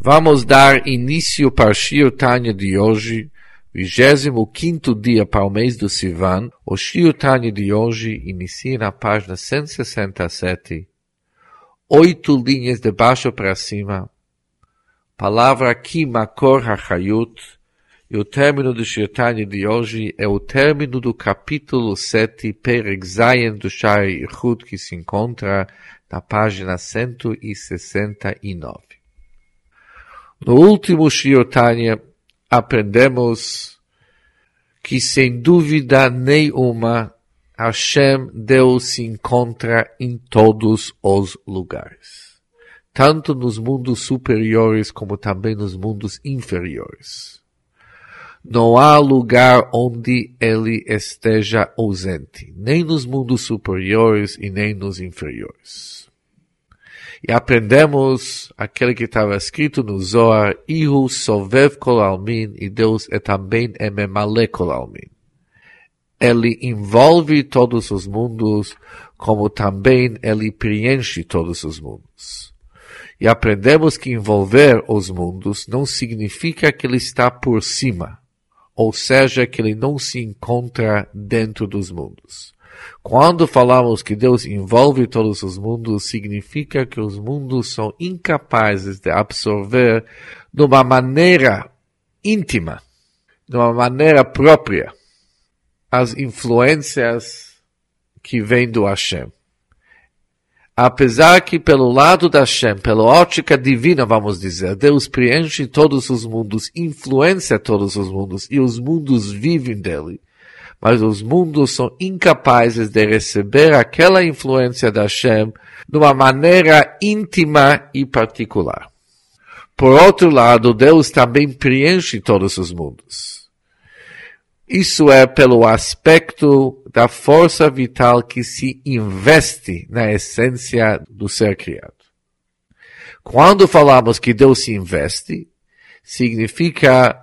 Vamos dar início para Shir Tanya de hoje, 25 dia para o mês do Sivan. O Shir Tanya de hoje inicia na página 167, oito linhas de baixo para cima. Palavra aqui, Makor HaChayut, e o término do Shir Tanya de hoje é o término do capítulo 7, Perek Zayin do Shai Ichud, que se encontra na página 169. No último Shiotanya, aprendemos que sem dúvida nenhuma Hashem, Deus se encontra em todos os lugares. Tanto nos mundos superiores como também nos mundos inferiores. Não há lugar onde ele esteja ausente, nem nos mundos superiores e nem nos inferiores. E aprendemos aquele que estava escrito no Zohar, Ihu Sovev Kol Almin, e Deus é também Ememale Kol Almin. Ele envolve todos os mundos, como também ele preenche todos os mundos. E aprendemos que envolver os mundos não significa que ele está por cima, ou seja, que ele não se encontra dentro dos mundos. Quando falamos que Deus envolve todos os mundos, significa que os mundos são incapazes de absorver de uma maneira íntima, de uma maneira própria, as influências que vêm do Hashem. Apesar que pelo lado da Hashem, pela ótica divina, vamos dizer, Deus preenche todos os mundos, influencia todos os mundos, e os mundos vivem dele mas os mundos são incapazes de receber aquela influência da Hashem de uma maneira íntima e particular. Por outro lado, Deus também preenche todos os mundos. Isso é pelo aspecto da força vital que se investe na essência do ser criado. Quando falamos que Deus se investe, significa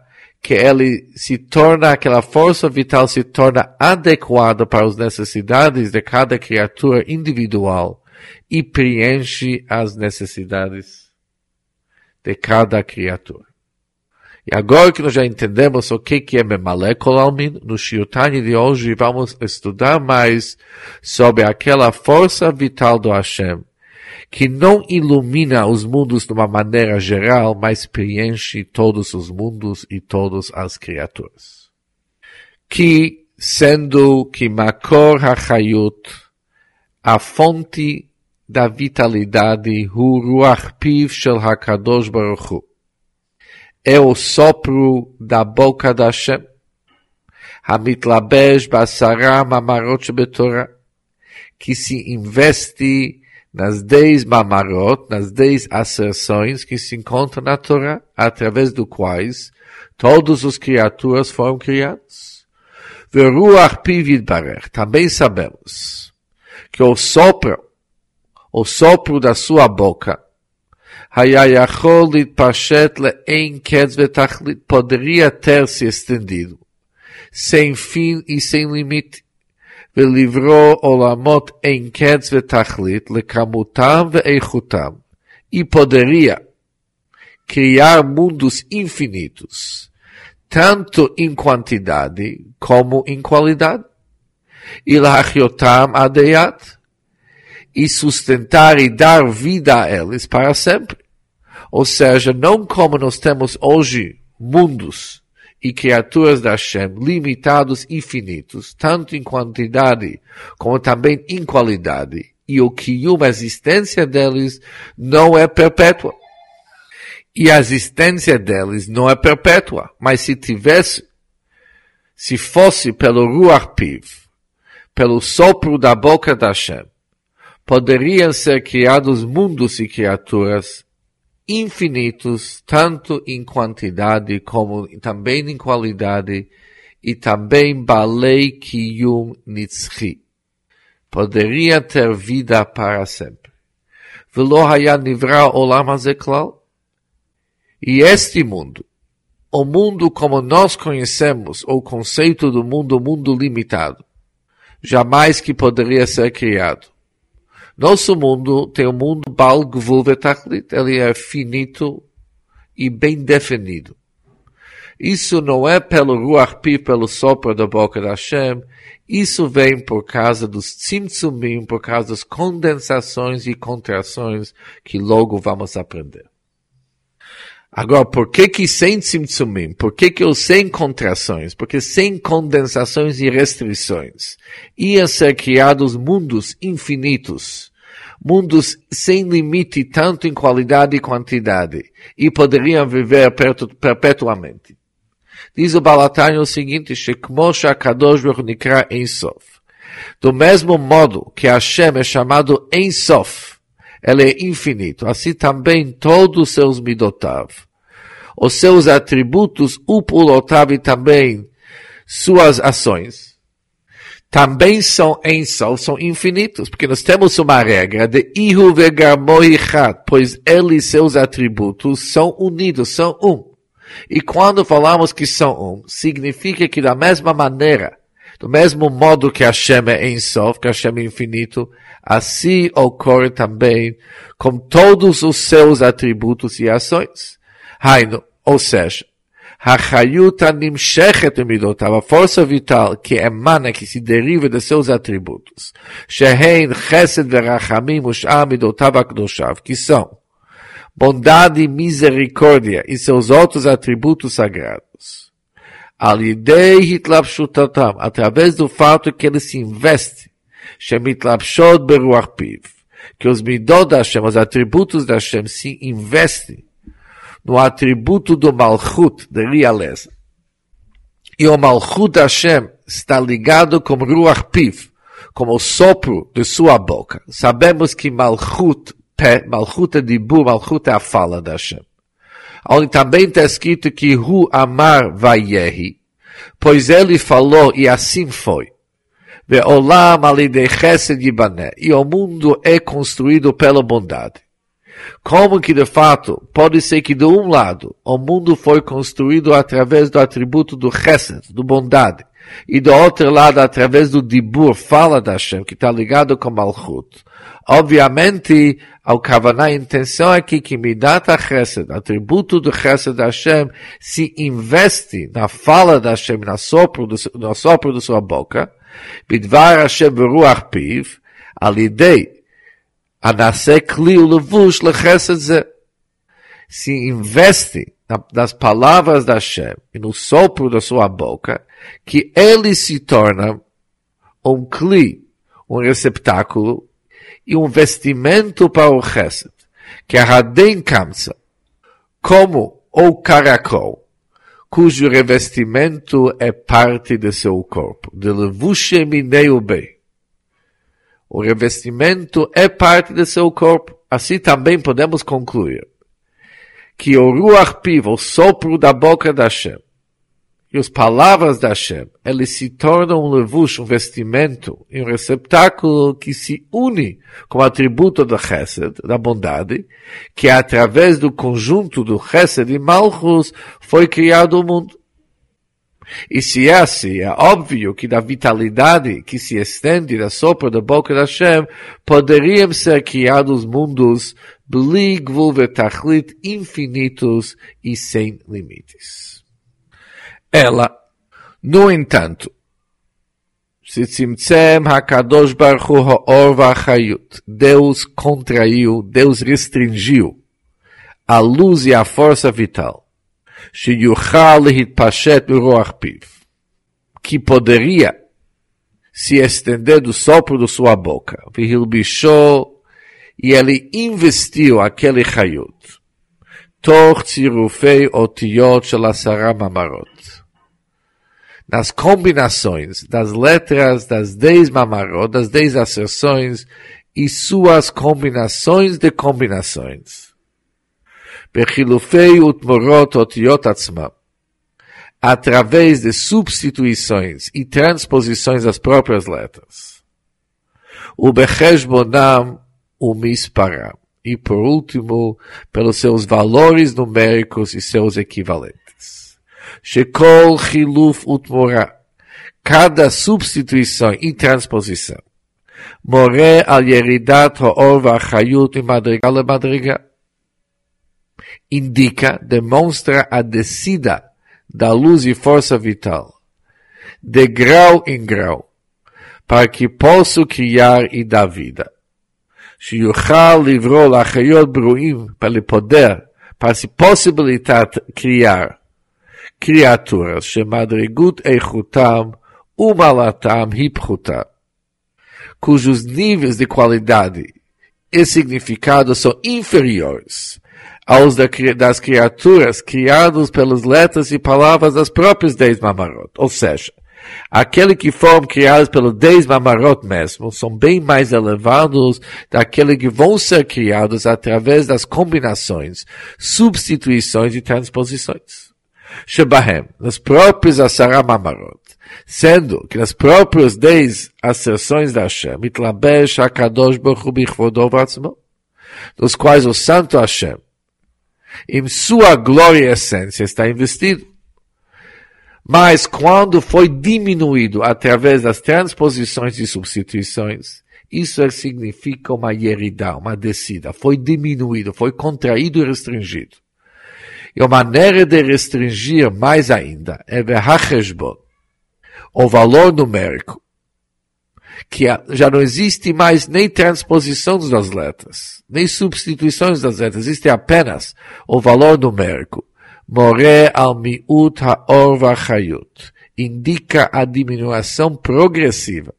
que ele se torna, aquela força vital se torna adequada para as necessidades de cada criatura individual e preenche as necessidades de cada criatura. E agora que nós já entendemos o que, é Memalekol Almin, no Shiotani de hoje vamos estudar mais sobre aquela força vital do Hashem, que não ilumina os mundos de uma maneira geral, mas preenche todos os mundos e todas as criaturas. Que, sendo que Makor HaChayut, a fonte da vitalidade, Hu Ruach Piv Shel HaKadosh Baruch Hu, é o sopro da boca da Hashem, Hamitlabesh Basara Mamarot Betorah, que se investe nas dez mamarot, nas dez asserções que se encontram na Torá, através do quais todas as criaturas foram criadas. Veruach pivid barer. Também sabemos que o sopro, o sopro da sua boca, poderia ter se estendido, sem fim e sem limite ולברוא עולמות אין קץ ותכלית לכמותם ואיכותם, e poderia criar mundos infinitos, tanto em quantidade como em qualidade, e lachiotam adeiat, e sustentar e dar vida a eles para sempre. Ou seja, não como nós temos hoje mundos e criaturas da Hashem, limitados e finitos, tanto em quantidade como também em qualidade, e o que uma existência deles não é perpétua. E a existência deles não é perpétua, mas se tivesse, se fosse pelo Ruach Piv, pelo sopro da boca da Hashem, poderiam ser criados mundos e criaturas infinitos, tanto em quantidade como também em qualidade, e também Balei Kiyum Nitzchi. Poderia ter vida para sempre. Velo haya nivra olam hazeklal. E este mundo, o mundo como nós conhecemos, o conceito do mundo, mundo limitado, jamais que poderia ser criado. Nosso mundo tem um mundo Bal Gvul Vetachlit. Ele é finito e bem definido. Isso não é pelo Ruach Pi, pelo sopro da boca da Hashem, isso vem por causa dos tzimtzumim, por causa das condensações e contrações que logo vamos aprender. Agora, por que que sem tzimtzumim? Por que que eu sem contrações? Porque sem condensações e restrições iam ser criados mundos infinitos, mundos sem limite tanto em qualidade e quantidade, e poderiam viver perpetuamente. Diz o Balatani o seguinte, Shekmo Shakadosh Nikra Ensof. Do mesmo modo que Hashem é chamado Ensof, ele é infinito, assim também todos os seus midotav, os seus atributos, upulotav e também suas ações, também são Ensof, são infinitos, porque nós temos uma regra de Ihu Vegarmoichat, pois ele e seus atributos são unidos, são um. E quando falamos que são um, significa que da mesma maneira, do mesmo modo que Hashem é Ensof, que Hashem é infinito, assim ocorre também com todos os seus atributos e ações. Haino, ou seja, Hachayuta nimshechet midotav, a força vital que emana, que se deriva de seus atributos. Shehen chesed verachamim ush'am midotav akdoshav, que são bondade e misericórdia e seus outros atributos sagrados. Alidei hitlapshutatam, através do fato que ele se investe, shemitlapshot beruach piv, que os midot da Hashem, os atributos da Hashem se investem no atributo do malchut, de realeza. E o malchut da Hashem está ligado com ruach piv, como o sopro de sua boca. Sabemos que malchut pé, Malchut é Dibur, Malchut é a fala da Hashem. Onde também está escrito que Hu Amar Vayehi, pois ele falou e assim foi. Ve'olam chesed e o mundo é construído pela bondade. Como que de fato pode ser que de um lado o mundo foi construído através do atributo do chesed, do bondade, e do outro lado através do dibur, fala da Hashem, que está ligado com Malchut. Obviamente, ao Kavaná, a intenção aqui que Midat HaChesed, atributo do Chesed da Hashem, se investe na fala da Hashem, na sopro, do, no sopro da sua boca, Bidvar Hashem Ruach Piv, alidei, anase kli ulevush lechesed ze. Se investe nas palavras da Hashem e no sopro da sua boca, que ele se torna um kli, um receptáculo e um vestimento para o Chesed, que é a Hadem Kamsa, como o caracol, cujo revestimento é parte de seu corpo, de mineu. O revestimento é parte de seu corpo. Assim também podemos concluir que o Ruach Piv, o sopro da boca da Hashem, e as palavras da Hashem, eles se tornam um levush, um vestimento, um receptáculo que se une com o atributo do Chesed, da bondade, que através do conjunto do Chesed e Malchus foi criado o mundo. E se é assim, é óbvio que da vitalidade que se estende da sopra da boca da Hashem, poderiam ser criados mundos bli gvul infinitos e sem limites. Ela, no entanto, se hakadosh baruch hu. Deus contraiu, Deus restringiu a luz e a força vital. Que poderia se estender do sopro de sua boca. E ele investiu aquele hayut. Toch tzirufei otiyot shel asara mamarot nas combinações das letras das dez mamarot, das dez asserções e suas combinações de combinações. Bechilufei utmorot otiot atzmam. Através de substituições e transposições das próprias letras. O Becheshbonam umisparam. E por último, pelos seus valores numéricos e seus equivalentes. Shekol Chiluf Utmora. Cada substituição e transposição. More al Yeridat Ha'or V'Achayut Madriga Le Madriga. indica, demonstra a descida da luz e força vital, de grau em grau, para que possa criar e dar vida. שיוכל לברוא לחיות ברואים ולפודר, para se possibilitar criar criaturas, é shemadrigut eichutam, umalatam hipchutam, cujos níveis de qualidade e significado são inferiores aos das criaturas criados pelas letras e palavras das próprias dez mamarot. Ou seja, aqueles que foram criados pelos dez mamarot mesmo são bem mais elevados daqueles que vão ser criados através das combinações, substituições e transposições. Shebahem, nos próprios Asara Mamarot, sendo que nas próprias dez asserções da Hashem, Mitlabesh HaKadosh Baruch Bichvodov nos quais o Santo Hashem, em sua glória e essência, está investido. Mas quando foi diminuído através das transposições e substituições, isso é significa uma yeridá, uma descida. Foi diminuído, foi contraído e restringido. E a maneira de restringir mais ainda é verhacheshbon, o valor numérico, que já não existe mais nem transposição das letras, nem substituições das letras, existe apenas o valor numérico. More al miut haor vachayut, indica a diminuição progressiva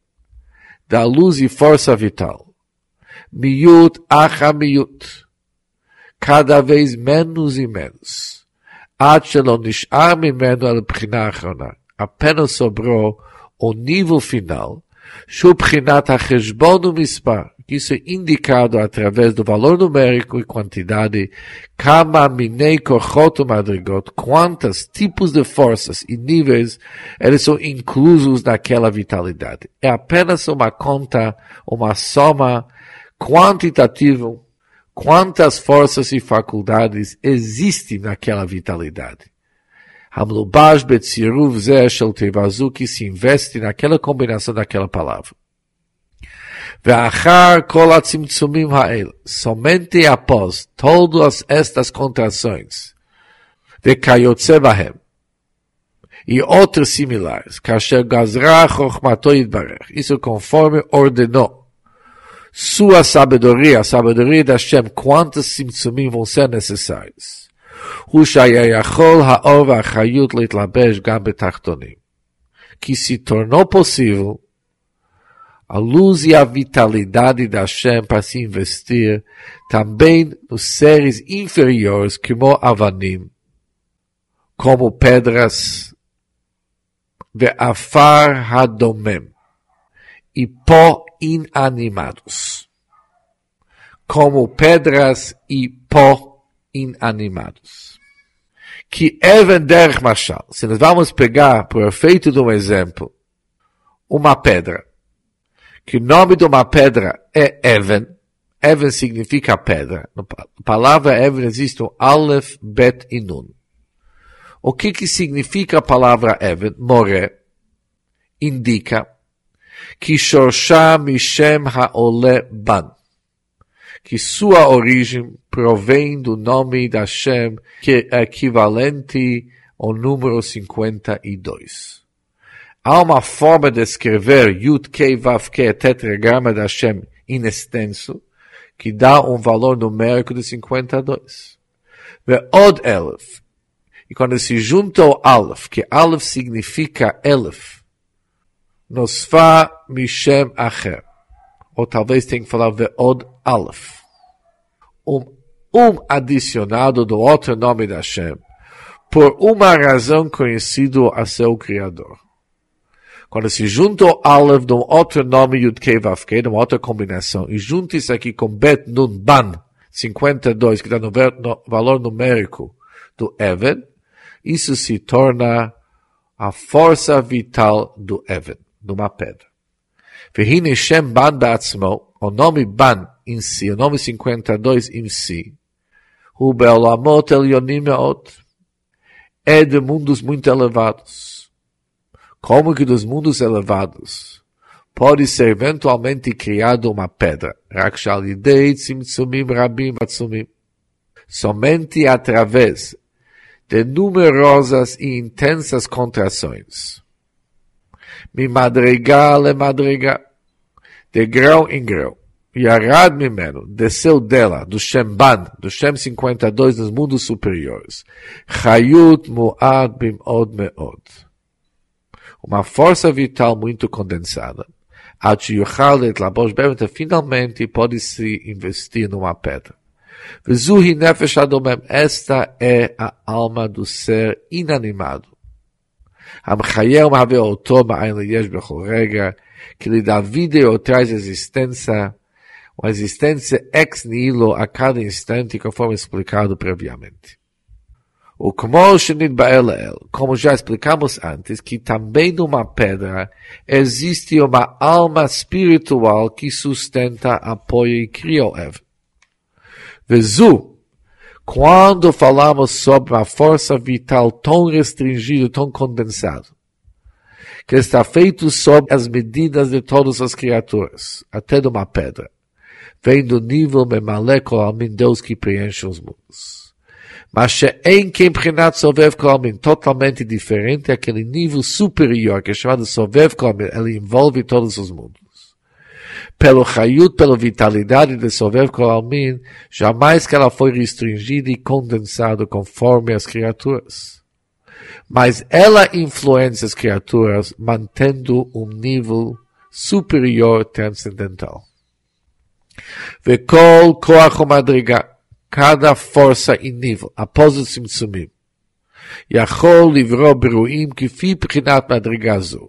da luz e força vital. Miut acha miut, cada vez menos e menos. עד שלא נשאר ממנו על בחינה האחרונה. apenas sobrou o nível final, subprinat החשבון ומספר, que isso é indicado através do valor numérico e quantidade, kama minei kochot madrigot, quantos tipos de forças e níveis eles são inclusos naquela vitalidade. É apenas uma conta, uma soma quantitativa, Quantas forças e faculdades existem naquela vitalidade? Hamlubaj Betsiruv Zeshel que se investe naquela combinação daquela palavra. Ve'achar kol atzimtzumim ha'el. Somente após todas estas contrações. Ve'kayotze bahem. E outros similares. Kasher gazra chochmato yidbarech. Isso conforme ordenou sua sabedoria, a sabedoria de Hashem, quantos simsumim vão ser necessários. Que se tornou possível a luz e a vitalidade da Hashem para se investir também nos seres inferiores, como avanim, como pedras, ve'afar hadomem, e pó inanimados, como pedras e pó inanimados que Even derech machal. Se nós vamos pegar, por efeito de um exemplo, uma pedra, que o nome de uma pedra é Even, Even significa pedra. Na palavra Even existe um Aleph, Bet e Nun. O que que significa a palavra Even? More. Indica que Mishem Haole Ban que sua origem provém do nome da Hashem, que é equivalente ao número 52. Há uma forma de escrever Yud Kei Vav Kei tetragrama da Hashem in extenso, que dá um valor numérico de 52. Od Elef. E quando se junta o Aleph, que Aleph significa Elef, nos fa Mishem Acher. Ou talvez tenha que falar Ve'od Aleph. Um, um adicionado do outro nome da Hashem, por uma razão conhecida a seu Criador. Quando se junta o Aleph de um outro nome Yud Kei Vav Kei, de uma outra combinação, e junta isso aqui com Bet Nun Ban 52, que dá no valor numérico do Even, isso se torna a força vital do Even, de uma pedra. Vehine Shem Ban Batzmo, o nome Ban em si, o nome 52 em si, o Beolamot Elyonim Meot, é de mundos muito elevados. Como que dos mundos elevados pode ser eventualmente criado uma pedra? somente através de numerosas e intensas contrações. Madrigal, de grau em grau. Yarad Mimeno, desceu dela, do Shemban, do Shem 52 nos mundos superiores. Chayut Mu'ad Bim'od Me'od. Uma força vital muito condensada. Até Yuchal Labosh Beventa finalmente pode se investir numa pedra. Vezuhi Nefesh Adomem, esta é a alma do ser inanimado. המחיה ומהווה אותו מאין ליש בכל רגע, que lhe dá vida e traz existência, uma existência ex nihilo a cada instante, conforme explicado previamente. O como Bael, como já explicamos antes, que também numa pedra existe uma alma espiritual que sustenta, apoia e cria o Ev. Vezu, quando falamos sobre uma força vital tão restringida, tão condensada, que está feito sob as medidas de todas as criaturas, até de uma pedra, vem do nível Memaleko Almin, Deus que preenche os mundos. Mas em que Prinat Sovev Kolmin, totalmente diferente, aquele nível superior, que é chamado Sovev Kolmin, ele envolve todos os mundos pelo Hayut, pela vitalidade de Sovev Kolalmin, jamais que ela foi restringida e condensada conforme as criaturas. Mas ela influencia as criaturas mantendo um nível superior transcendental. Vekol koach madriga, cada força e nível, após o Simtsumim, יכול לברוא ברואים כפי בחינת מדרגה זו.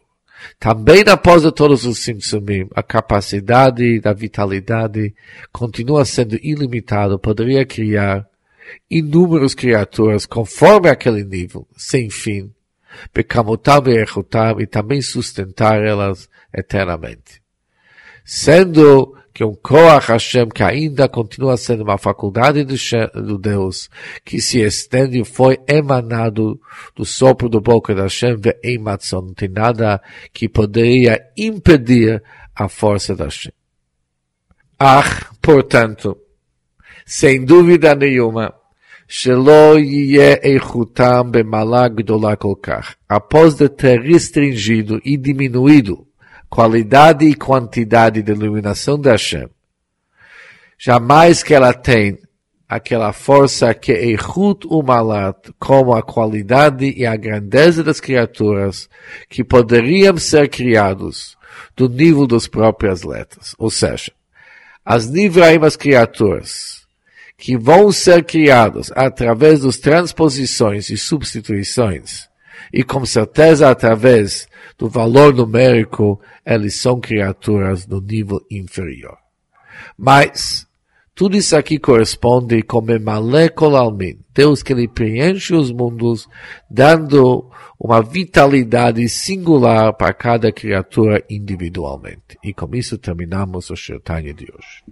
Também após todos os simsumim, a capacidade da vitalidade continua sendo ilimitada, poderia criar inúmeras criaturas conforme aquele nível, sem fim, becamutam e echutam, e também sustentar elas eternamente. Sendo que um Koach Hashem que ainda continua sendo uma faculdade do Deus que se estende foi emanado do sopro do boca de Hashem ve Não tem nada que poderia impedir a força da Hashem. Ah, portanto, sem dúvida nenhuma, שלא יהיה איכותם במעלה גדולה כל כך, após de ter restringido e diminuído qualidade e quantidade de iluminação da Hashem. Jamais que ela tem aquela força que é Eichut Umalat, como a qualidade e a grandeza das criaturas que poderiam ser criados do nível das próprias letras. Ou seja, as Nivraim, as criaturas, que vão ser criadas através das transposições e substituições, e com certeza através do valor numérico, eles são criaturas do nível inferior. Mas, tudo isso aqui corresponde como Almin, Deus que ele preenche os mundos, dando uma vitalidade singular para cada criatura individualmente. E com isso terminamos o Shirtanya de hoje.